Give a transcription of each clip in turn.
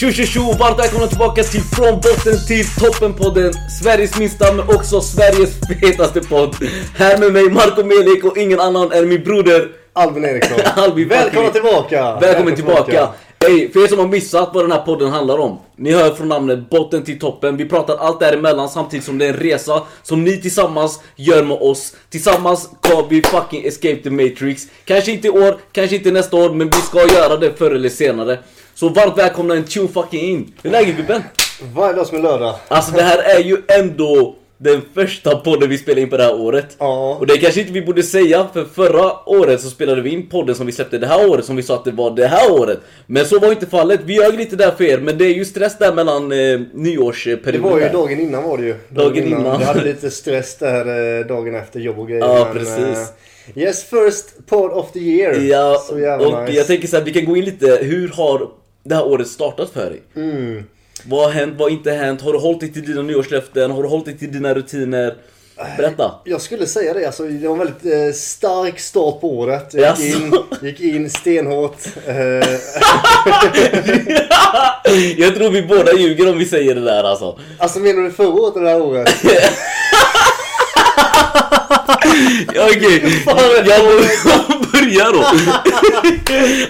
Tjo tjo tjo! Varmt välkomna tillbaka till Från botten till toppen podden. Sveriges minsta men också Sveriges fetaste podd. Här med mig Marco Melik och ingen annan än min broder. Albin Eriksson. Albin Välkomna tillbaka! Välkommen tillbaka! Hej, för er som har missat vad den här podden handlar om. Ni hör från namnet botten till toppen. Vi pratar allt däremellan samtidigt som det är en resa Som ni tillsammans gör med oss. Tillsammans ska vi fucking escape the matrix. Kanske inte i år, kanske inte nästa år Men vi ska göra det förr eller senare Så varmt välkomna en tune fucking in Hur är läget gubben? Varje dag som är lördag. Alltså det här är ju ändå den första podden vi spelar in på det här året. Ja. Och det kanske inte vi borde säga, för förra året så spelade vi in podden som vi släppte det här året, som vi sa att det var det här året. Men så var inte fallet, vi ljög lite där för er, men det är ju stress där mellan eh, nyårsperioden. Det var ju där. dagen innan var det ju. Dagen innan. Vi hade lite stress där eh, dagen efter jobb och grejer. Ja, men, precis. eh, Yes, first pod of the year. Ja, Så jävla och nice. jag tänker så här, vi kan gå in lite, hur har det här året startat för dig? Mm. Vad har hänt, vad har inte hänt? Har du hållit dig till dina nyårslöften? Har du hållit dig till dina rutiner? Berätta! Jag skulle säga det, alltså, det var en väldigt eh, stark start på året. Jag gick, in, gick in stenhårt. Eh, jag tror vi båda ljuger om vi säger det där alltså. alltså menar du förra året eller det här året? Okej, jag börjar då.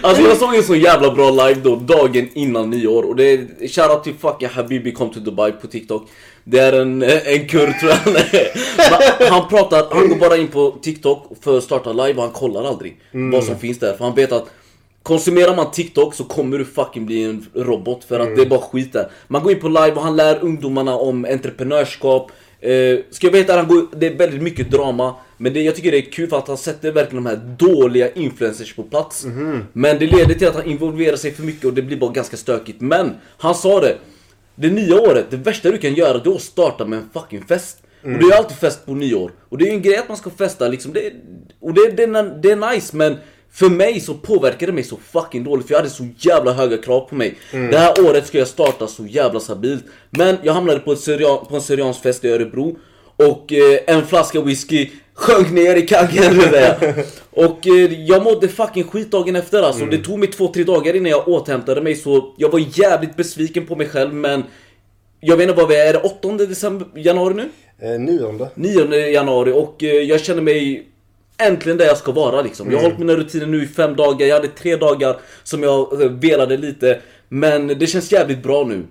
Alltså jag såg en så jävla bra live då, dagen innan nyår. Och det är shoutout till fucking Habibi come to Dubai på TikTok. Det är en, en kurd tror jag han pratar, han går bara in på TikTok för att starta live och han kollar aldrig vad som finns där. För han vet att Konsumerar man TikTok så kommer du fucking bli en robot för att det är bara skit där. Man går in på live och han lär ungdomarna om entreprenörskap. Eh, ska jag veta, han går, det är väldigt mycket drama. Men det, jag tycker det är kul för att han sätter verkligen de här dåliga influencers på plats. Men det leder till att han involverar sig för mycket och det blir bara ganska stökigt. Men han sa det. Det nya året, det värsta du kan göra det är att starta med en fucking fest. Och det är alltid fest på nyår. Och det är ju en grej att man ska festa liksom. Det, och det, det, är- det är nice men för mig så påverkade det mig så fucking dåligt för jag hade så jävla höga krav på mig. Det här året ska jag starta så jävla stabilt. Men jag hamnade på, ett syrian, på en syriansk fest i Örebro. Och eh, en flaska whisky sjönk ner i kaggen. Och eh, jag mådde fucking skit dagen efter alltså. Det tog mig två, tre dagar innan jag återhämtade mig så jag var jävligt besviken på mig själv men jag vet inte vad vi är, är det 8 december, januari nu? Eh, nionde. 9 januari och eh, jag känner mig äntligen där jag ska vara liksom. Jag har hållit mina rutiner nu i fem dagar, jag hade tre dagar som jag velade lite. Men det känns jävligt bra nu.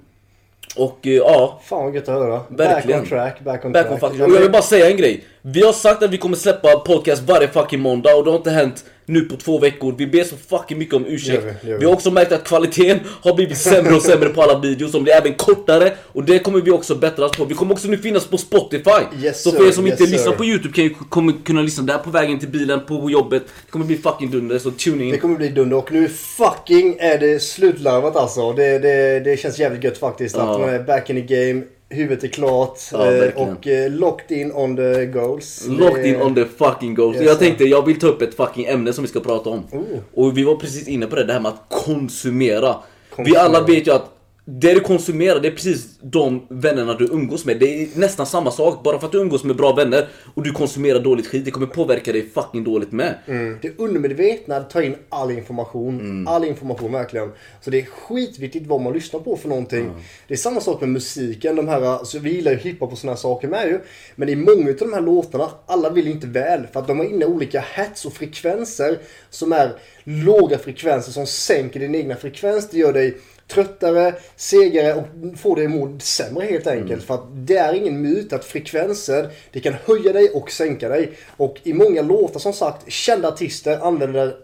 Och eh, ja, Fan vad gött att höra. Verkligen. Back on track, back on back on track. Och jag vill bara säga en grej. Vi har sagt att vi kommer släppa podcast varje fucking måndag och det har inte hänt nu på två veckor. Vi ber så fucking mycket om ursäkt. Gör vi, gör vi vi. har också märkt att kvaliteten har blivit sämre och sämre på alla videos. De blir även kortare och det kommer vi också bättras på. Vi kommer också nu finnas på Spotify. Yes, så för er som Yes, inte lyssnar på YouTube kan ju kommer kunna lyssna där på vägen till bilen, på jobbet. Det kommer bli fucking dunder, så tune in. Det kommer bli dunder och nu fucking är det slutlarvat alltså. Det, det, det känns jävligt gött faktiskt att man är back in the game. Huvudet är klart Ja, eh, och eh, locked in on the goals. Locked in on the fucking goals. Yes, jag tänkte jag vill ta upp ett fucking ämne som vi ska prata om. Oh. Och vi var precis inne på det, det här med att konsumera. Vi Konsumera. alla vet ju att det du konsumerar, det är precis de vännerna du umgås med. Det är nästan samma sak. Bara för att du umgås med bra vänner och du konsumerar dåligt skit, det kommer påverka dig fucking dåligt med. Mm. Det undermedvetna tar in all information. Mm. All information verkligen. Så det är skitviktigt vad man lyssnar på för någonting. Det är samma sak med musiken. De här, alltså, vi gillar ju hiphop och här saker med ju. Men i många av de här låtarna, alla vill inte väl. För att de har inne olika hets och frekvenser som är låga frekvenser som sänker din egna frekvens. Det gör dig tröttare, segare och får dig att må sämre helt enkelt. För att det är ingen myt att frekvenser, det kan höja dig och sänka dig. Och i många låtar som sagt, kända artister använder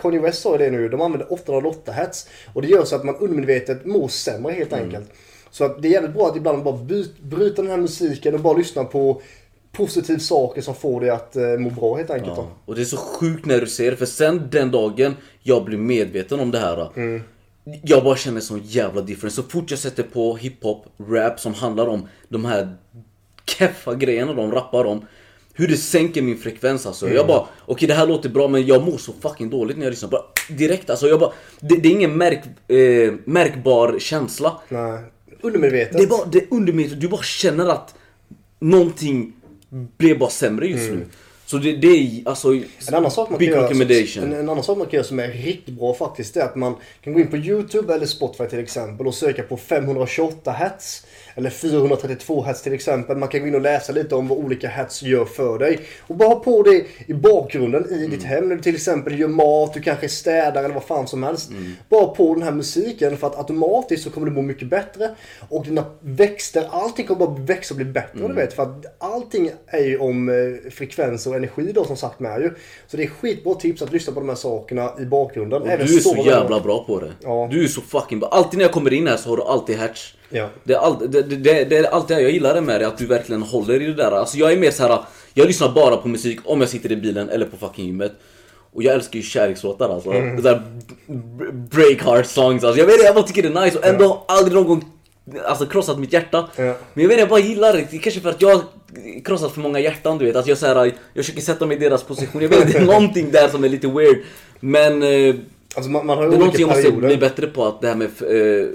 Kanye West sa det nu, de använder 808 hets. Och det gör så att man undermedvetet mår sämre helt enkelt. Så att det är jävligt bra att ibland bara byt, bryta den här musiken och bara lyssna på positiva saker som får dig att eh, må bra helt enkelt. Ja. Och det är så sjukt när du ser det, för sen den dagen jag blev medveten om det här. Jag bara känner sån jävla difference. Så fort jag sätter på hiphop, rap som handlar om de här keffa grejerna de rappar om. Hur det sänker min frekvens alltså. Jag bara, okej det här låter bra men jag mår så fucking dåligt när jag lyssnar. Bara, direkt alltså. Jag bara, det, det är ingen märk, eh, märkbar känsla. Nej. Undermedvetet. Det är bara, det är undermedvetet. Du bara känner att någonting blev bara sämre just nu. Så det, det är alltså... En annan sak man kan big göra, recommendation. en, en annan sak man kan göra som är riktigt bra faktiskt är att man kan gå in på YouTube eller Spotify till exempel och söka på 528 hats. Eller 432 hats till exempel. Man kan gå in och läsa lite om vad olika hats gör för dig. Och bara ha på det i bakgrunden i Mm. ditt hem när du till exempel gör mat, du kanske städar eller vad fan som helst. Mm. Bara på den här musiken för att automatiskt så kommer du må mycket bättre. Och dina växter, allting kommer bara växa och bli bättre Mm. du vet. För att allting är ju om eh, frekvenser och energi då som sagt med ju. Så det är skitbra tips att lyssna på de här sakerna i bakgrunden. Och du är så jävla bra på det. Ja. Du är så fucking bra. Alltid när jag kommer in här så har du alltid hatch. Ja. Det är, all, det, det, det, är alltid det jag gillar det med det, att du verkligen håller i det där. Alltså jag är mer så här. jag lyssnar bara på musik om jag sitter i bilen eller på fucking gymmet. Och jag älskar ju kärlekslåtar alltså. Mm. Där breakheart songs alltså. Jag vet inte, jag bara tycker det är nice och ändå har aldrig någon gång alltså, krossat mitt hjärta. Ja. Men jag vet inte, jag bara gillar det. Kanske för att jag krossat för många hjärtan du vet. Att jag, så här, jag försöker sätta mig i deras position. Jag vet inte, det är någonting där som är lite weird. Men eh, Alltså man, man har det är olika jag måste bli bättre på att det här med eh,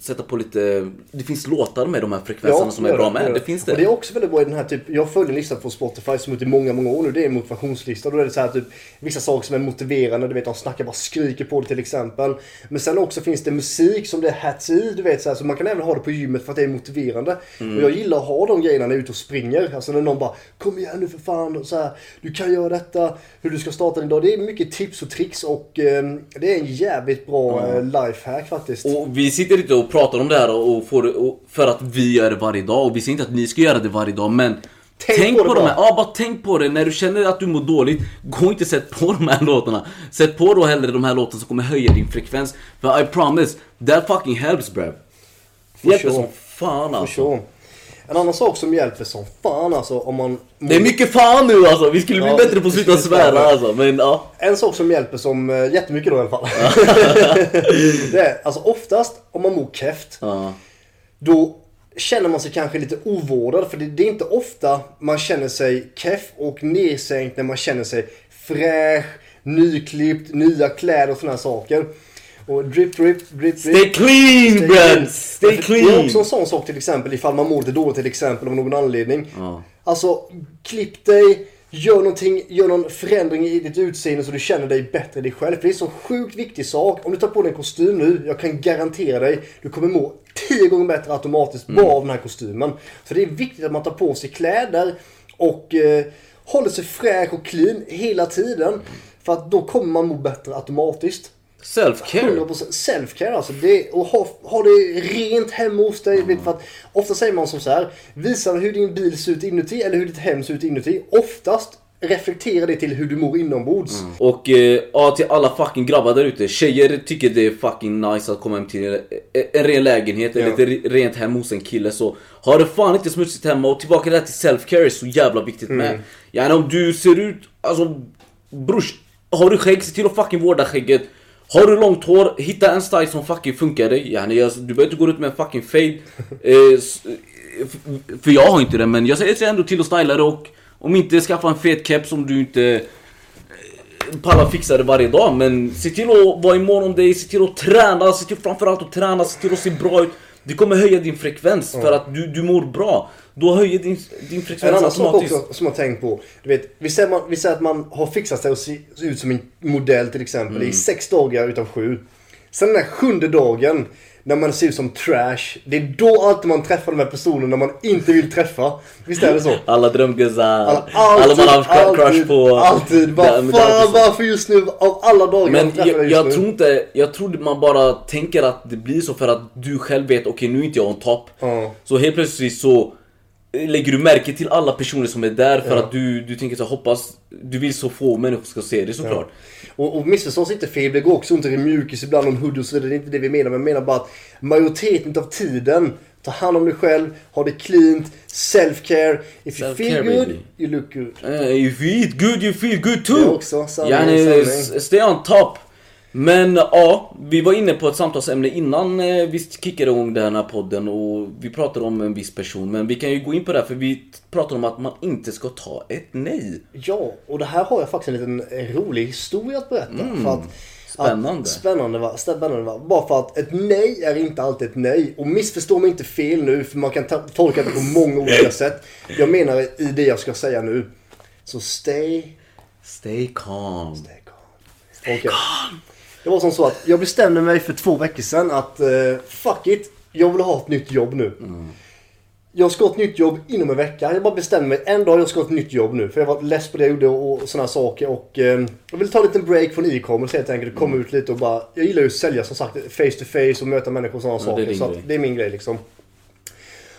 sätta på lite Det finns låtar med de här frekvenserna som är bra det, med. gör Det finns det. Och det är också väldigt bra i den här typ, jag följer en lista på Spotify som ut i många, många år nu. Det är en motivationslista. Då är det så här typ vissa saker som är motiverande. Du vet, de snackar bara skriker på det till exempel. Men sen också finns det musik som det är hats i. Du vet så här, så man kan även ha det på gymmet för att det är motiverande. Mm. Och jag gillar att ha de grejerna när jag är ute och springer. Alltså när någon bara Kom igen nu för fan. Och så här, du kan göra detta. Hur du ska starta din dag. Det är mycket tips och tricks och eh, det är en jävligt bra eh, lifehack faktiskt. Och vi sitter inte och pratar om det här och får och, för att vi gör det varje dag. Och vi säger inte att ni ska göra det varje dag men Tänk Tänk, på det på, de bara. här, ja bara tänk på det när du känner att du mår dåligt Gå inte sätt på de här låtarna Sätt på då hellre de här låtarna som kommer höja din frekvens För I promise, that fucking helps bruv Hjälper sure. som fan For alltså sure. En annan sak som hjälper som fan alltså om man... Det är mycket fan nu alltså, vi skulle bli Ja, bättre på att sluta svära alltså men ja En sak som hjälper som eh, jättemycket då i alla fall. det är alltså oftast om man mår keft. Ja. Då känner man sig kanske lite ovårdad. För det, det är inte ofta man känner sig keff och nedsänkt när man känner sig fräsch, nyklippt, nya kläder och sådana saker. Och drip, drip, drip, Stay drip. clean Stay bruv! Stay För Det är clean! också en sån sak till exempel ifall man mår lite dåligt till exempel av någon anledning. Ja. Alltså, klipp dig, gör någonting, gör någon förändring i ditt utseende så du känner dig bättre i dig själv. För det är en så sjukt viktig sak. Om du tar på dig en kostym nu, jag kan garantera dig, du kommer må tio gånger bättre automatiskt bara av den här kostymen. Så det är viktigt att man tar på sig kläder och eh, håller sig fräsch och clean hela tiden. För att då kommer man må bättre automatiskt. Self-care 100% self-care alltså. Det, och ha, ha det rent hemma hos dig. Vet, för att ofta säger man som så här. Visa hur din bil ser ut inuti eller hur ditt hem ser ut inuti. Oftast reflekterar det till hur du mår inombords. Och eh, ja, till alla fucking grabbar där ute. Tjejer tycker det är fucking nice att komma hem till en, en ren lägenhet eller Ja. ett re- rent hem hos en kille. Så har du fan inte smutsigt hemma och tillbaka där till self-care är så jävla viktigt Mm. med. Gärna om du ser ut, alltså brors, har du skägg, se till att fucking vårda skägget. Har du långt hår, hitta en style som fucking funkar dig. Yani, alltså, du behöver inte gå ut med en fucking fade. Eh, eh, för jag har inte det men jag säger ändå till att styla det och om inte skaffa en fet keps om du inte pallar fixa det varje dag men se till att vara i mån om dig, se till att träna, se till framförallt att träna, se till att se bra ut. Det kommer höja din frekvens för att du, du mår bra. Då höjer din, din En frekvens annan sak också som jag tänkt på. Du vet, vi säger, man, vi säger att man har fixat sig och se se ut som en modell till exempel Mm. i sex dagar utav sju. Sen den där sjunde dagen när man ser ut som trash. Det är då alltid man träffar de här personerna man inte vill träffa. Visst är det så? Alla drömguzzar, Alla, alla man har cr- crush på. Alltid. Bara, men fan varför just nu? Av alla dagar Men jag jag, jag tror inte, jag tror man bara tänker att det blir så för att du själv vet, okej nu är inte jag on top. Ja. Så helt plötsligt så lägger du märke till alla personer som är där för Ja. att du, du tänker så hoppas, du vill så få människor ska se det såklart. Och, och missförstås inte fel, det går också inte i mjukis ibland om hoodie och så vidare. Det är inte det vi menar. Men jag menar bara att majoriteten av tiden, ta hand om dig själv, ha det cleant, self-care. If you feel good, baby. you look good. Uh, if you eat good you feel good Det too. är också sanning, Yani, stay on top. Men ja, vi var inne på ett samtalsämne innan eh, vi kickade igång den här podden och vi pratade om en viss person. Men vi kan ju gå in på det här för vi pratar om att man inte ska ta ett nej. Ja, och det här har jag faktiskt en liten eh, rolig historia att berätta. För att, Mm. Spännande. Att, spännande, va? spännande va? Bara för att ett nej är inte alltid ett nej. Och missförstå mig inte fel nu, för man kan tolka det på många olika sätt. Jag menar i det jag ska säga nu. Så stay, Stay calm. stay calm. Okej. Det var som så att jag bestämde mig för två veckor sedan att eh, fuck it, jag vill ha ett nytt jobb nu. Jag ska ha ett nytt jobb inom en vecka. Jag bara bestämde mig en dag jag ska ha ett nytt jobb nu. För jag var less på det jag gjorde och sådana saker. Och eh, jag vill ta en liten break från e-commerce helt enkelt. Komma ut lite och bara... Jag gillar ju att sälja som sagt face to face och möta människor och sådana Ja, det saker. din Så att, det är min grej liksom.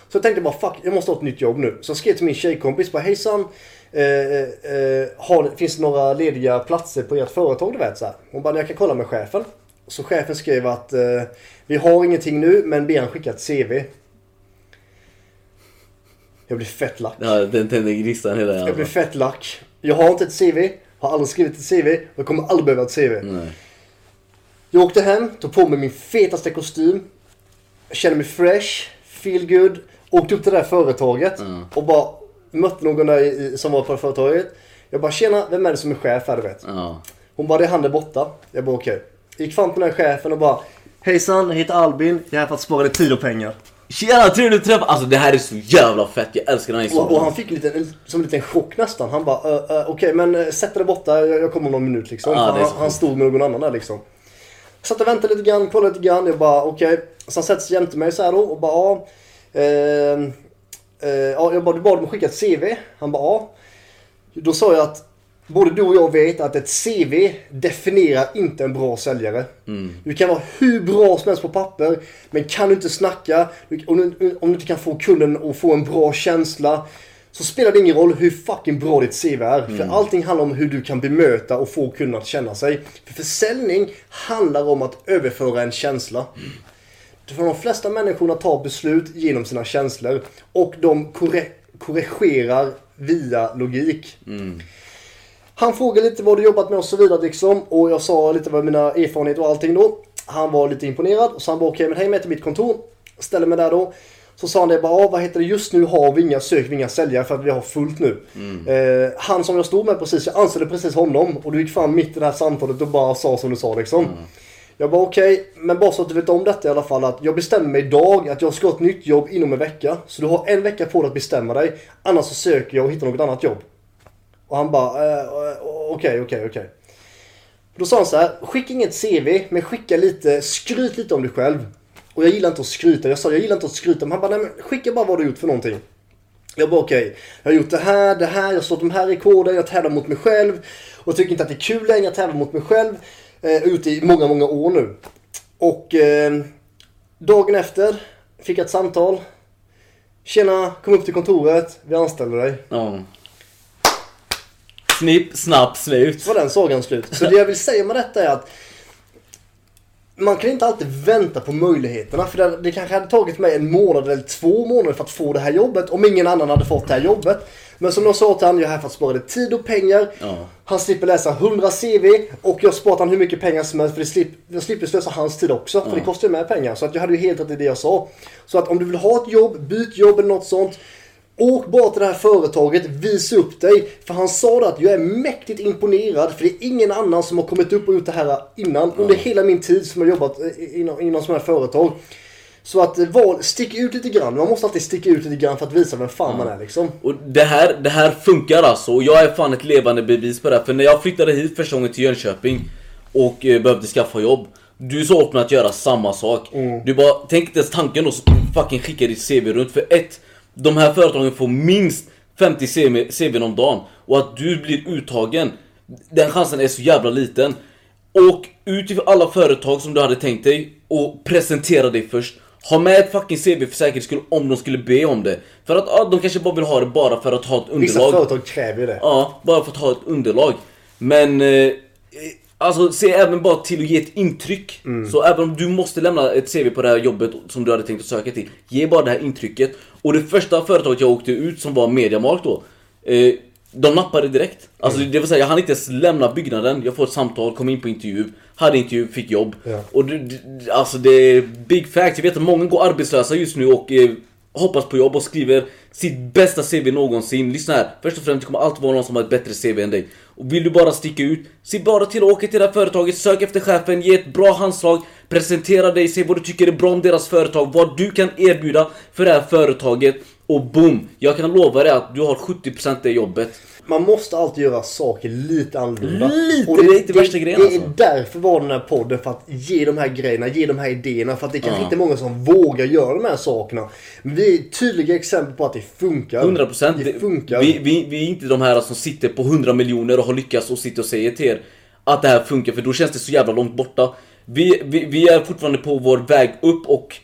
Så jag tänkte bara fuck, jag måste ha ett nytt jobb nu. Så jag skrev till min tjejkompis bara hejsan. Eh, eh, har, finns det några lediga platser på ert företag du vet så här. Hon bara jag kan kolla med chefen. Så chefen skrev att eh, vi har ingenting nu men ber han skicka ett CV. Jag blir fett lack. Ja, den tänder gnistan hela Jag blir fett lack. Jag har inte ett CV. Har aldrig skrivit ett CV. Och jag kommer aldrig behöva ett CV. Nej. Jag åkte hem, tog på mig min fetaste kostym. Kände mig fresh, feel good. Åkte upp till det där företaget Mm. och bara mötte någon där i, som var på företaget. Jag bara tjena, vem är det som är chef här du vet? Ja. Hon bara det är han där borta. Jag bara okej. Gick fram till den här chefen och bara Hejsan, jag heter Albin. Jag är här för att spara dig tid och pengar. Tjena, trevligt att träffa. Alltså det här är så jävla fett. Jag älskar den här Och, och historien. han fick en, som en liten chock nästan. Han bara uh, uh, okej men uh, sätt dig borta, jag, jag kommer om någon minut liksom. Är han, han stod med någon annan där liksom. Satt och väntade lite grann, kollade lite grann. Jag bara okej. Så han sätter sig jämte mig så här då och bara ja. eh, ja jag bara, du bad att skicka ett CV. Han bara ja. Då sa jag att både du och jag vet att ett CV definierar inte en bra säljare. Du kan vara hur bra som helst på papper, men kan du inte snacka, om du, om du inte kan få kunden att få en bra känsla, så spelar det ingen roll hur fucking bra ditt CV är. För allting handlar om hur du kan bemöta och få kunden att känna sig. För försäljning handlar om att överföra en känsla. För de flesta människorna tar beslut genom sina känslor och de korre- korrigerar via logik. Han frågade lite vad du jobbat med och så vidare liksom. Och jag sa lite vad mina erfarenheter och allting då. Han var lite imponerad och så han bara okej men häng med till mitt kontor. Ställer mig där då. Så sa han det bara, ah, vad heter det, just nu har vi inga sök, vi inga säljare för att vi har fullt nu. Eh, han som jag stod med precis, jag anställde precis honom och du gick fram mitt i det här samtalet och bara sa som du sa liksom. Jag bara okej, men bara så att du vet om detta i alla fall att jag bestämmer mig idag att jag ska ha ett nytt jobb inom en vecka. Så du har en vecka på dig att bestämma dig. Annars så söker jag och hittar något annat jobb. Och han bara, eh, eh, okej, okej, okej. Då sa han så här, skicka inget CV, men skicka lite, skryt lite om dig själv. Och jag gillar inte att skryta. Jag sa, jag gillar inte att skryta. Men han bara, nej men skicka bara vad du har gjort för någonting. Jag bara, okej. Jag har gjort det här, det här, jag har slått de här rekorden, jag tävlar mot mig själv. Och jag tycker inte att det är kul längre, jag tävlar mot mig själv. Eh, det i många, många år nu. Och eh, dagen efter fick jag ett samtal. Tjena, kom upp till kontoret, vi anställer dig. Ja. Snipp, snapp, slut. Var den sagan slut. Så det jag vill säga med detta är att man kan inte alltid vänta på möjligheterna. För det, det kanske hade tagit mig en månad eller två månader för att få det här jobbet. Om ingen annan hade fått det här jobbet. Men som jag sa till honom, jag är här för att spara tid och pengar. Ja. Han slipper läsa 100 CV. Och jag har sparat honom hur mycket pengar som helst. För det slip, jag slipper slösa hans tid också. För det kostar ju med pengar. Så att jag hade ju helt rätt i det jag sa. Så att om du vill ha ett jobb, byt jobb eller något sånt. Åk bara till det här företaget, visa upp dig. För han sa det att jag är mäktigt imponerad. För det är ingen annan som har kommit upp och gjort det här innan. Under hela min tid som jag har jobbat inom, inom sådana här företag. Så att val, stick ut lite grann. Man måste alltid sticka ut lite grann för att visa vem fan man är liksom. Och det här, det här funkar alltså. Och jag är fan ett levande bevis på det. här. För när jag flyttade hit första gången till Jönköping och eh, behövde skaffa jobb. Du sa åt mig att göra samma sak. Du bara, tänk inte ens tanken så fucking skicka ditt CV runt. För ett, de här företagen får minst 50 CV, CVn om dagen. Och att du blir uttagen, den chansen är så jävla liten. Åk ut till alla företag som du hade tänkt dig och presentera dig först. Ha med ett fucking CV för säkerhets skull om de skulle be om det. För att ja, de kanske bara vill ha det bara för att ha ett Vissa underlag. företag kräver ju det. Ja, bara för att ha ett underlag. Men eh, alltså se även bara till att ge ett intryck. Så även om du måste lämna ett CV på det här jobbet som du hade tänkt att söka till. Ge bara det här intrycket. Och det första företaget jag åkte ut som var Mediamarkt då. Eh, de nappade direkt. Alltså det vill säga jag hann inte ens lämna byggnaden. Jag får ett samtal, kom in på intervju. Hade intervju, fick jobb. Ja. Och det, alltså det är big fact. Jag vet att många går arbetslösa just nu och eh, hoppas på jobb och skriver sitt bästa CV någonsin. Lyssna här. Först och främst det kommer alltid vara någon som har ett bättre CV än dig. Och vill du bara sticka ut, se bara till att åka till det här företaget, sök efter chefen, ge ett bra handslag. Presentera dig, säg vad du tycker är bra om deras företag, vad du kan erbjuda för det här företaget. Och boom! Jag kan lova dig att du har 70% det jobbet. Man måste alltid göra saker lite annorlunda. Lite, Och det är inte värsta grejen, Det alltså. är därför var den här podden, för att ge de här grejerna, ge de här idéerna. För att det kanske Ja. inte är många som vågar göra de här sakerna. Men vi är tydliga exempel på att det funkar. 100% Det funkar. Vi, vi, vi är inte de här som sitter på 100 miljoner och har lyckats och sitter och säger till er att det här funkar för då känns det så jävla långt borta. Vi, vi, vi är fortfarande på vår väg upp och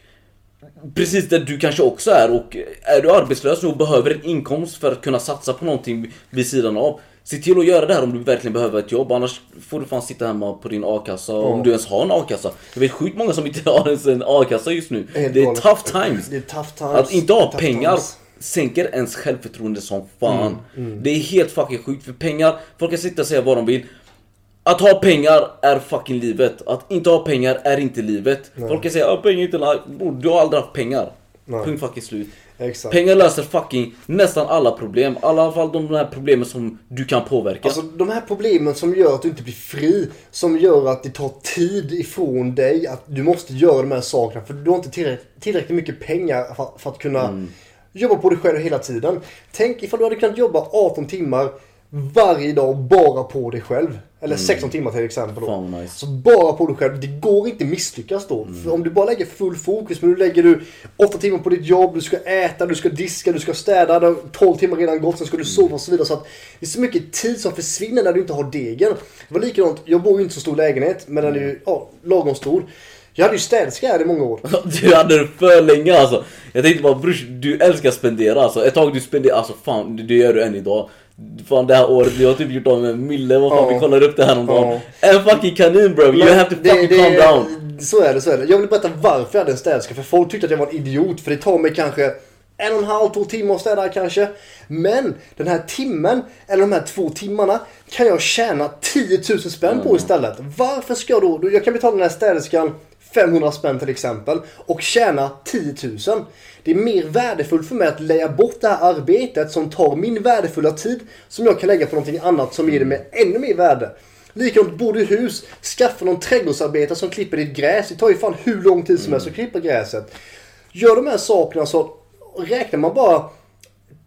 precis där du kanske också är och är du arbetslös och behöver en inkomst för att kunna satsa på någonting vid sidan av. Se till att göra det här om du verkligen behöver ett jobb annars får du fan sitta hemma på din a-kassa om du ens har en a-kassa. Jag vet sjukt många som inte har ens en a-kassa just nu. Helt Det är tough times. Det är tough times. Att inte ha pengar times. sänker ens självförtroende som fan. Det är helt fucking sjukt för pengar, folk kan sitta och säga vad de vill. Att ha pengar är fucking livet. Att inte ha pengar är inte livet. Folk kan säga att pengar är inte. Bror, du har aldrig haft pengar. Nej. Punkt fucking slut. Exakt. Pengar löser fucking nästan alla problem. I alla fall de här problemen som du kan påverka. Alltså de här problemen som gör att du inte blir fri, som gör att det tar tid ifrån dig, att du måste göra de här sakerna för du har inte tillräckligt, tillräckligt mycket pengar för, för att kunna Mm. jobba på dig själv hela tiden. Tänk ifall du hade kunnat jobba 18 timmar varje dag bara på dig själv. Eller 16 timmar till exempel. Då. Mm. Nice. Så bara på dig själv. Det går inte misslyckas då. Mm. För om du bara lägger full fokus, men nu lägger du 8 timmar på ditt jobb, du ska äta, du ska diska, du ska städa, det har 12 timmar redan gått, sen ska du sova och så vidare. Så att det är så mycket tid som försvinner när du inte har degen. Det var likadant, jag bor ju inte så stor lägenhet, men den är ju ja, lagom stor. Jag hade ju städerska här i många år. Du hade det för länge alltså. Jag tänkte bara brors, du älskar spendera alltså. Ett tag du spenderar, alltså fan det gör du än idag. Fan det här året, vi har typ gjort av med mille, vad fan Ja. vi kollade upp det här dagen. Ja. En fucking kanin bro, you have to det- fucking det- calm down. Så är det, så är det. Jag vill berätta varför jag hade en städerska. För folk tyckte att jag var en idiot. För det tar mig kanske en och en halv, två timmar att städa kanske. Men den här timmen, eller de här två timmarna, kan jag tjäna 10 000 spänn på istället. Varför ska jag då, då? Jag kan betala den här städerskan 500 spänn till exempel och tjäna 10 000. Det är mer värdefullt för mig att lägga bort det här arbetet som tar min värdefulla tid som jag kan lägga på någonting annat som ger mig ännu mer värde. Likadant, bor du i hus, skaffa någon trädgårdsarbetare som klipper ditt gräs. Det tar ju fan hur lång tid som helst att klippa gräset. Gör de här sakerna så räknar man bara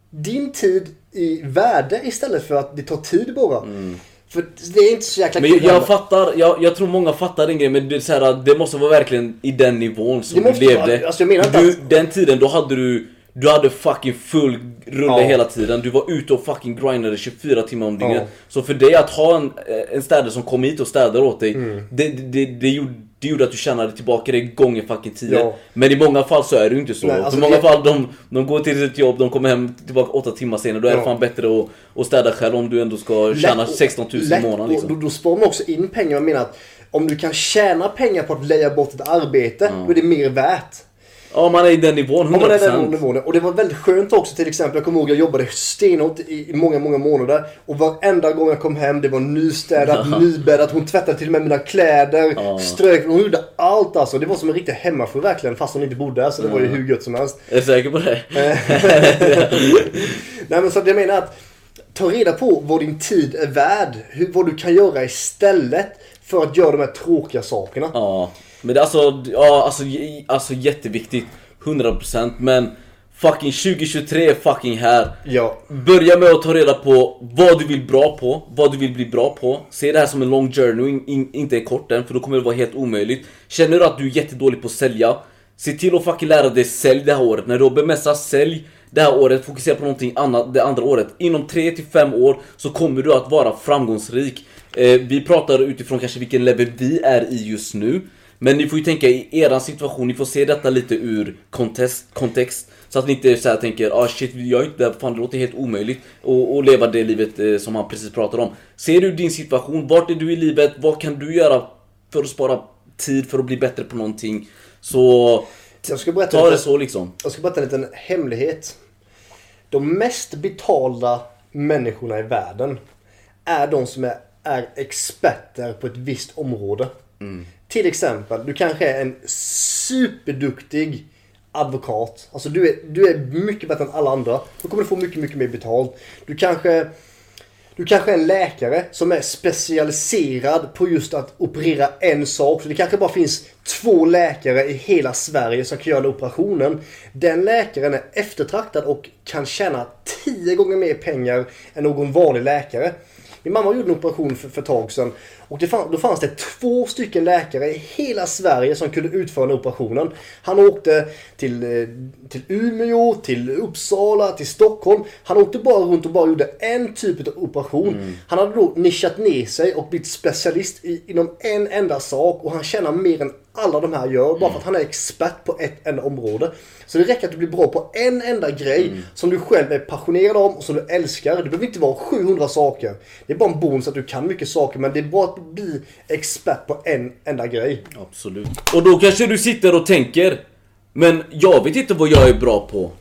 din tid i värde istället för att det tar tid bara. Mm. För det är inte så jäkla Men kul jag, jag heller. fattar, jag, jag tror många fattar den grejen men det, är så här, det måste vara verkligen i den nivån som Det måste du levde. vara- alltså jag menar inte du, att- Den tiden då hade du du hade fucking full rulle Ja. hela tiden. Du var ute och fucking grindade 24 timmar om dygnet. Ja. Så för dig att ha en, en städare som kom hit och städade åt dig. Mm. Det, det, det, gjorde, det gjorde att du tjänade tillbaka det gånger fucking 10. Ja. Men i många fall så är det ju inte så. Nej, alltså för många det- fall de, de går till sitt jobb, de kommer hem tillbaka 8 timmar senare. Då är det Ja. fan bättre att, att städa själv om du ändå ska tjäna Lätt- 16 000 i månaden. Liksom. Då, då sparar man också in pengar. Jag menar att om du kan tjäna pengar på att leja bort ett arbete, då är det mer värt. Ja, man är i den nivån, 100%. Om man är den nivån. Och det var väldigt skönt också till exempel. Jag kommer ihåg jag jobbade stenhårt i många, många månader. Och varenda gång jag kom hem, det var nystädat, nybäddat. Hon tvättade till och med mina kläder, Ja. strök. Hon gjorde allt alltså. Det var som en riktig hemmafru verkligen. Fast hon inte bodde där. Så det var ju hur gött som helst. Är du säker på det? Nej men så jag menar att ta reda på vad din tid är värd. Hur, vad du kan göra istället för att göra de här tråkiga sakerna. Ja, men det är alltså, ja, alltså, alltså jätteviktigt. 100% men fucking 2023 är fucking här. Ja. Börja med att ta reda på vad du vill bra på, vad du vill bli bra på. Se det här som en long journey, in, in, inte en kort en, för då kommer det vara helt omöjligt. Känner du att du är jättedålig på att sälja, se till att fucking lära dig sälj det här året. När du har bemästrat sälj det här året, fokusera på någonting annat det andra året. Inom 3-5 år så kommer du att vara framgångsrik. Eh, vi pratar utifrån kanske vilken level vi är i just nu. Men ni får ju tänka i eran situation, ni får se detta lite ur kontext, kontext. Så att ni inte så tänker ah shit jag är inte där, fan det låter helt omöjligt och, och leva det livet eh, som han precis pratade om. Ser du din situation, vart är du i livet, vad kan du göra för att spara tid för att bli bättre på någonting? Så Jag ska berätta ta lite- det så liksom. Jag ska berätta en liten hemlighet. De mest betalda människorna i världen är de som är, är experter på ett visst område. Till exempel, du kanske är en superduktig advokat. Alltså du är, du är mycket bättre än alla andra. Då kommer du få mycket, mycket mer betalt. Du kanske du kanske är en läkare som är specialiserad på just att operera en sak. Så det kanske bara finns två läkare i hela Sverige som kan göra den operationen. Den läkaren är eftertraktad och kan tjäna tio gånger mer pengar än någon vanlig läkare. Min mamma gjorde en operation för, för ett tag sedan. Och det fann, då fanns det två stycken läkare i hela Sverige som kunde utföra den operationen. Han åkte till, eh, till Umeå, till Uppsala, till Stockholm. Han åkte bara runt och bara gjorde en typ av operation. Mm. Han hade då nischat ner sig och blivit specialist i, inom en enda sak. Och han tjänar mer än alla de här gör. Bara för att han är expert på ett enda område. Så det räcker att du blir bra på en enda grej mm. som du själv är passionerad om och som du älskar. Det behöver inte vara 700 saker. Det är bara en bonus att du kan mycket saker men det är bra att bli expert på en enda grej. Absolut. Och då kanske du sitter och tänker Men jag vet inte vad jag är bra på.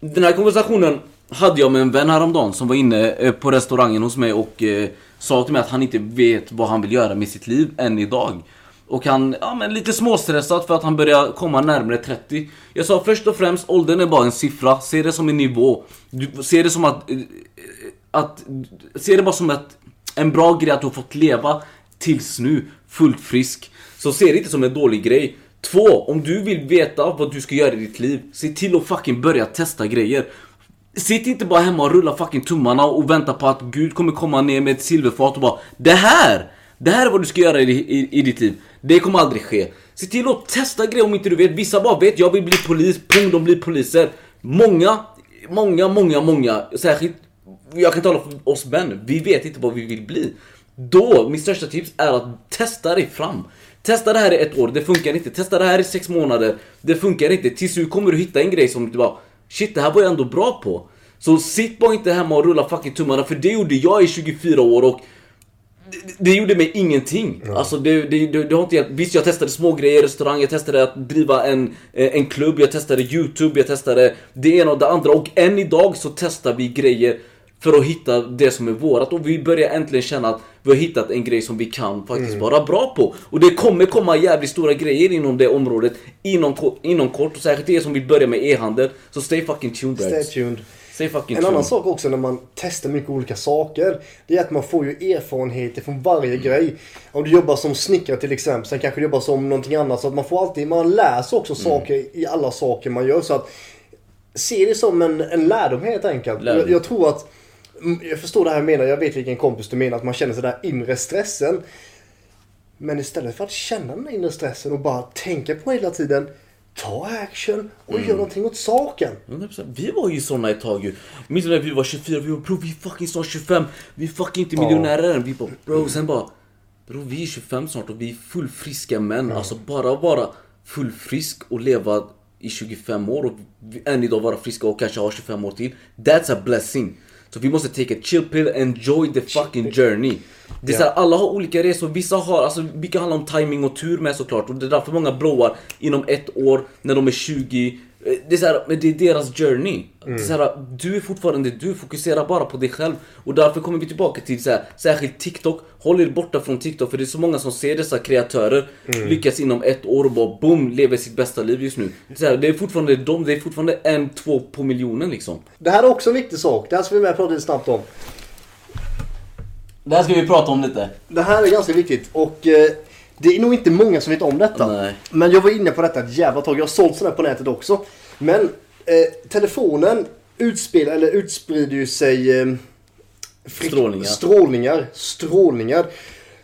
Den här konversationen hade jag med en vän häromdagen som var inne eh, på restaurangen hos mig och eh, sa till mig att han inte vet vad han vill göra med sitt liv än idag. Och han, ja men lite småstressad för att han börjar komma närmare 30. Jag sa först och främst, åldern är bara en siffra. Se det som en nivå. Du, se det som att... Eh, eh, att se det bara som att en bra grej att du har fått leva tills nu, fullt frisk. Så se det inte som en dålig grej. Två, om du vill veta vad du ska göra i ditt liv, se till att fucking börja testa grejer. Sitt inte bara hemma och rulla fucking tummarna och vänta på att Gud kommer komma ner med ett silverfat och bara Det här! Det här är vad du ska göra i, i, i ditt liv. Det kommer aldrig ske. Se till att testa grejer om inte du vet. Vissa bara vet, jag vill bli polis, pung, de blir poliser. Många, många, många, många, särskilt, jag kan tala för oss män, vi vet inte vad vi vill bli. Då, mitt största tips är att testa dig fram. Testa det här i ett år, det funkar inte. Testa det här i sex månader, det funkar inte. Tills du kommer du hitta en grej som du bara Shit, det här var jag ändå bra på. Så sitt bara inte hemma och rulla fucking tummarna, för det gjorde jag i 24 år och det, gjorde mig ingenting. Ja. Alltså det, det, det, det, har inte hjälpt. Visst jag testade små grejer, restaurang, jag testade att driva en, eh, en klubb, jag testade YouTube, jag testade det ena och det andra. Och än idag så testar vi grejer för att hitta det som är vårat. Och vi börjar äntligen känna att vi har hittat en grej som vi kan faktiskt mm. vara bra på. Och det kommer komma jävligt stora grejer inom det området inom, inom kort. Och särskilt er som vill börja med e-handel. Så stay fucking tuned. Stay tuned. Stay fucking en tuned. annan sak också när man testar mycket olika saker. Det är att man får ju erfarenheter från varje mm. grej. Om du jobbar som snickare till exempel. Sen kanske du jobbar som någonting annat. Så att man får alltid, man lär sig också mm. saker i alla saker man gör. Så att se det som en, en lärdom helt enkelt. Jag, jag tror att Mm, jag förstår det här menar, jag vet vilken kompis du menar, att man känner sig där inre stressen. Men istället för att känna den inre stressen och bara tänka på hela tiden. Ta action och mm. gör någonting åt saken. Vi var ju såna ett tag ju. Minns när vi var 24, vi var bro vi är fucking snart 25. Vi är fucking inte miljonärer än. Vi bara bro, sen bara Bro vi är 25 snart och vi är fullfriska män. Mm. Alltså bara vara fullfrisk och leva i 25 år och än idag vara friska och kanske ha 25 år till. That's a blessing. Så vi måste take a chill pill, enjoy the fucking journey. Det är yeah. så alla har olika resor, vissa har, alltså mycket handlar om timing och tur med såklart. Och det är därför många blåar inom ett år, när de är 20, det är, så här, men det är deras journey. Mm. Det är mm. så här, du är fortfarande du, fokuserar bara på dig själv. Och därför kommer vi tillbaka till så här, särskilt TikTok. Håll er borta från TikTok för det är så många som ser dessa kreatörer mm. lyckas inom ett år och bara boom, lever sitt bästa liv just nu. Det är, så här, det är fortfarande de, det är fortfarande en, två på miljonen liksom. Det här är också en viktig sak. Det här ska vi med prata lite snabbt om. Det här ska vi prata om lite. Det här är ganska viktigt och eh, det är nog inte många som vet om detta. Nej. Men jag var inne på detta ett jävla tag. Jag har sålt sådana på nätet också. Men eh, telefonen utspelar, eller utsprider ju sig eh, strålningar. strålningar. Strålningar.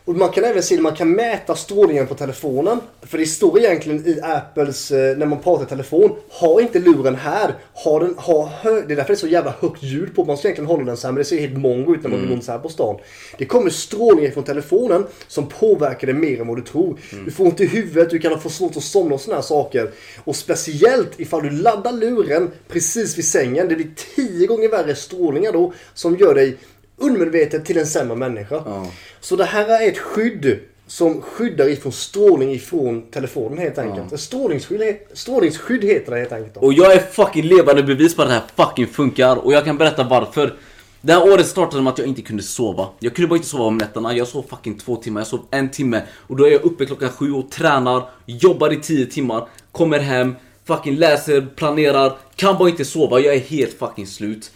Och man kan även se man kan mäta strålningen på telefonen. För det står egentligen i Apples, eh, när man pratar i telefon, ha inte luren här. Ha den, ha hö det är därför det är så jävla högt ljud på. Man ska egentligen hålla den så här, men det ser helt mongo ut när man går mm. runt så här på stan. Det kommer strålningar från telefonen som påverkar dig mer än vad du tror. Mm. Du får ont i huvudet, du kan få svårt att somna och sådana här saker. Och speciellt ifall du laddar luren precis vid sängen. Det blir tio gånger värre strålningar då som gör dig undermedvetet till en sämre människa. Ja. Så det här är ett skydd som skyddar ifrån strålning ifrån telefonen helt enkelt. Ja. Strålningsskydd, strålningsskydd heter det helt enkelt. Och jag är fucking levande bevis på att det här fucking funkar. Och jag kan berätta varför. Det här året startade med att jag inte kunde sova. Jag kunde bara inte sova om nätterna. Jag sov fucking två timmar. Jag sov en timme. Och då är jag uppe klockan sju och tränar. Jobbar i tio timmar. Kommer hem. Fucking läser, planerar. Kan bara inte sova. Jag är helt fucking slut.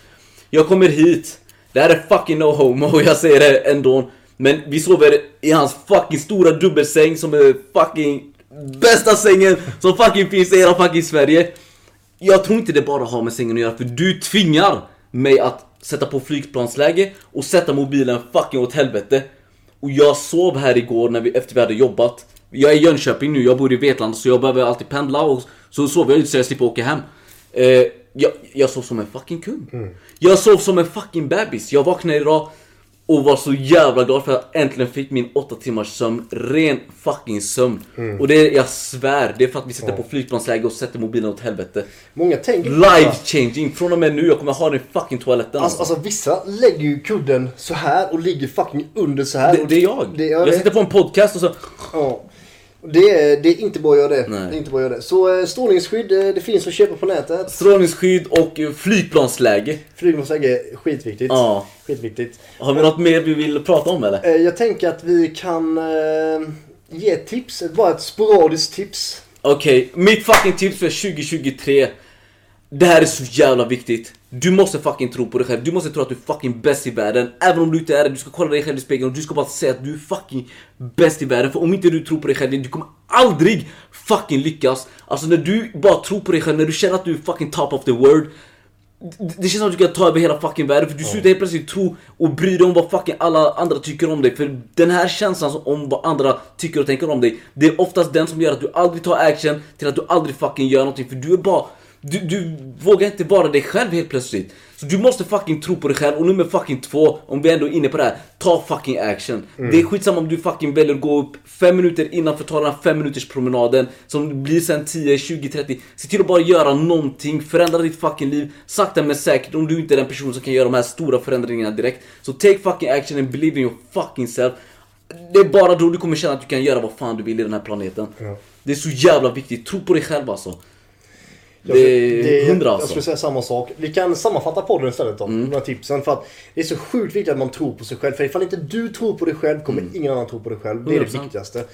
Jag kommer hit. Det här är fucking no homo, jag säger det ändå. Men vi sover i hans fucking stora dubbelsäng som är fucking bästa sängen som fucking finns i hela fucking Sverige. Jag tror inte det bara har med sängen att göra för du tvingar mig att sätta på flygplansläge och sätta mobilen fucking åt helvete. Och jag sov här igår när vi, efter vi hade jobbat. Jag är i Jönköping nu, jag bor i Vetlanda så jag behöver alltid pendla och så sover jag inte så jag slipper åka hem. Eh, jag, jag sov som en fucking kung. Jag sov som en fucking bebis. Jag vaknade idag och var så jävla glad för att jag äntligen fick min 8 timmars sömn. Ren fucking sömn. Och det är, jag svär, det är för att vi sätter på flygplansläge och sätter mobilen åt helvete. Många tänker Life changing. Från och med nu, jag kommer ha den i fucking toaletten. Alltså, alltså vissa lägger ju kudden så här och ligger fucking under så här. det, det är jag. Det, ja, jag det- sitter på en podcast och så... Ja. Det är, det är inte bra att göra det. Nej. det, är inte bra att göra det. Så eh, strålningsskydd, eh, det finns att köpa på nätet. Strålningsskydd och flygplansläge. Flygplansläge skitviktigt. Ja. Skitviktigt. Har vi något mer vi vill prata om eller? Eh, Jag tänker att vi kan ge ett tips, bara ett sporadiskt tips. Okej, mitt fucking tips för 2023. Det här är så jävla viktigt. Du måste fucking tro på dig själv. Du måste tro att du är fucking bäst i världen. Även om du inte är det. Du ska kolla dig själv i spegeln och du ska bara säga att du är fucking bäst i världen. För om inte du tror på dig själv, du kommer aldrig fucking lyckas. Alltså när du bara tror på dig själv, när du känner att du är fucking top of the world. Det känns som att du kan ta över hela fucking världen för du slutar helt plötsligt tro och bry dig om vad fucking alla andra tycker om dig För den här känslan om vad andra tycker och tänker om dig Det är oftast den som gör att du aldrig tar action till att du aldrig fucking gör någonting för du är bara du, du vågar inte vara dig själv helt plötsligt. Så du måste fucking tro på dig själv. Och nummer fucking två Om vi ändå är inne på det här, ta fucking action. Det är skitsamma om du fucking väljer att gå upp fem minuter innan för att ta den här fem minuters promenaden Som blir sen 10, 20, 30 Se till att bara göra någonting, förändra ditt fucking liv. Sakta men säkert om du inte är den person som kan göra de här stora förändringarna direkt. Så take fucking action and believe in your fucking self. Det är bara då du kommer känna att du kan göra vad fan du vill i den här planeten. Ja. Det är så jävla viktigt, tro på dig själv alltså Jag- Det är hundra Jag alltså skulle säga samma sak. Vi kan sammanfatta podden istället då. Mm. De här tipsen. För att det är så sjukt viktigt att man tror på sig själv. För ifall inte du tror på dig själv kommer Mm. ingen annan tro på dig själv. Det är det 100%. viktigaste.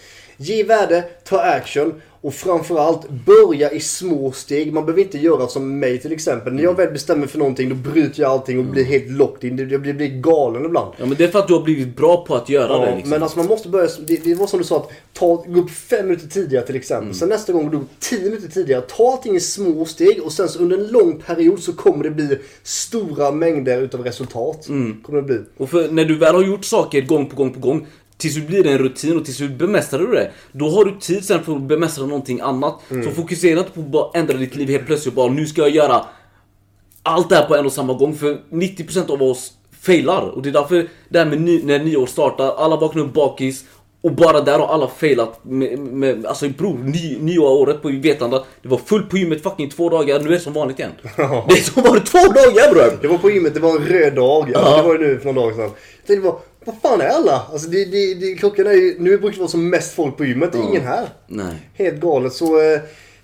Ge värde, ta action och framförallt börja i små steg. Man behöver inte göra som mig till exempel. När jag väl bestämmer för någonting då bryter jag allting och blir helt locked in. Jag blir, blir galen ibland. Ja men det är för att du har blivit bra på att göra det Ja, liksom. Men alltså man måste börja, det, det var som du sa att ta, gå upp fem minuter tidigare till exempel. Mm. Sen nästa gång gå upp tio minuter tidigare. Ta allting i små steg och sen så under en lång period så kommer det bli stora mängder utav resultat. Mm. Kommer det bli. Och för när du väl har gjort saker gång på gång på gång Tills du blir en rutin och tills du bemästrar du det Då har du tid sen för att bemästra någonting annat. Så fokusera inte på att bara ändra ditt liv helt plötsligt bara nu ska jag göra Allt det här på en och samma gång. För 90% av oss failar. Och det är därför det här med ny, när nyår startar Alla vaknar upp bakis och bara där har alla failat med, med, Alltså bror, ny, nyåret på Vetlanda Det var fullt på gymmet fucking två dagar, nu är det som vanligt igen. Det är som vanligt två dagar bror! Jag var på gymmet, det var en röd dag. Alltså, det var ju nu för några dagar sedan. Jag tänkte bara, vad fan är alla? Alltså det, det, det, klockan är ju, nu brukar det vara som mest folk på gymmet. Det är ingen här. Nej Helt galet. Så eh,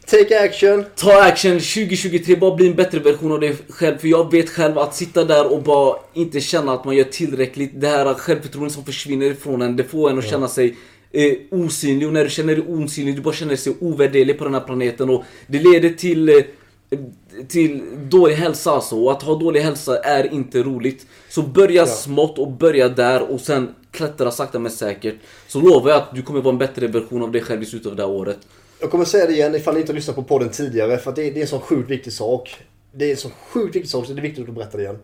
take action. Ta action 2023, bara bli en bättre version av dig själv. För jag vet själv att sitta där och bara inte känna att man gör tillräckligt. Det här självförtroendet som försvinner ifrån en, det får en att känna sig eh, osynlig. Och när du känner dig osynlig, du bara känner dig ovärderlig på den här planeten. Och det leder till, eh, till dålig hälsa alltså. Och att ha dålig hälsa är inte roligt. Så börja smått och börja där och sen klättra sakta men säkert. Så lovar jag att du kommer vara en bättre version av dig själv i slutet av det här året. Jag kommer säga det igen ifall ni inte har lyssnat på podden tidigare. För att det, det är en sån sjukt viktig sak. Det är en sån sjukt viktig sak så det är viktigt att berätta det igen.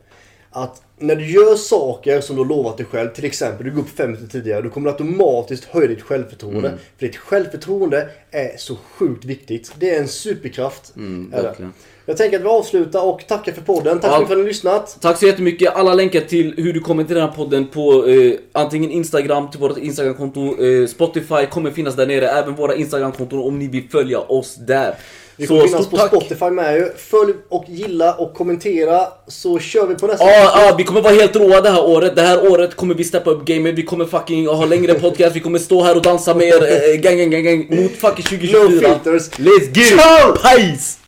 Att när du gör saker som du har lovat dig själv, till exempel du går upp fem minuter tidigare, då kommer du automatiskt höja ditt självförtroende. För ditt självförtroende är så sjukt viktigt. Det är en superkraft. Mm, är det. Jag tänker att vi avslutar och tackar för podden. Tack så Ja. mycket för att ni har lyssnat. Tack så jättemycket. Alla länkar till hur du kommer till den här podden på eh, antingen Instagram, till vårt Instagramkonto, eh, Spotify kommer finnas där nere. Även våra Instagramkonton om ni vill följa oss där. Vi kommer finnas på tack. Spotify med ju. Följ och gilla och kommentera så kör vi på nästa. Ja, ja, vi kommer vara helt råa det här året. Det här året kommer vi steppa upp gamet. Vi kommer fucking ha längre podcast. Vi kommer stå här och dansa med er. Eh, gang, gang, gang, gang. Mot fucking 2024. No filters. Let's get it! Peace!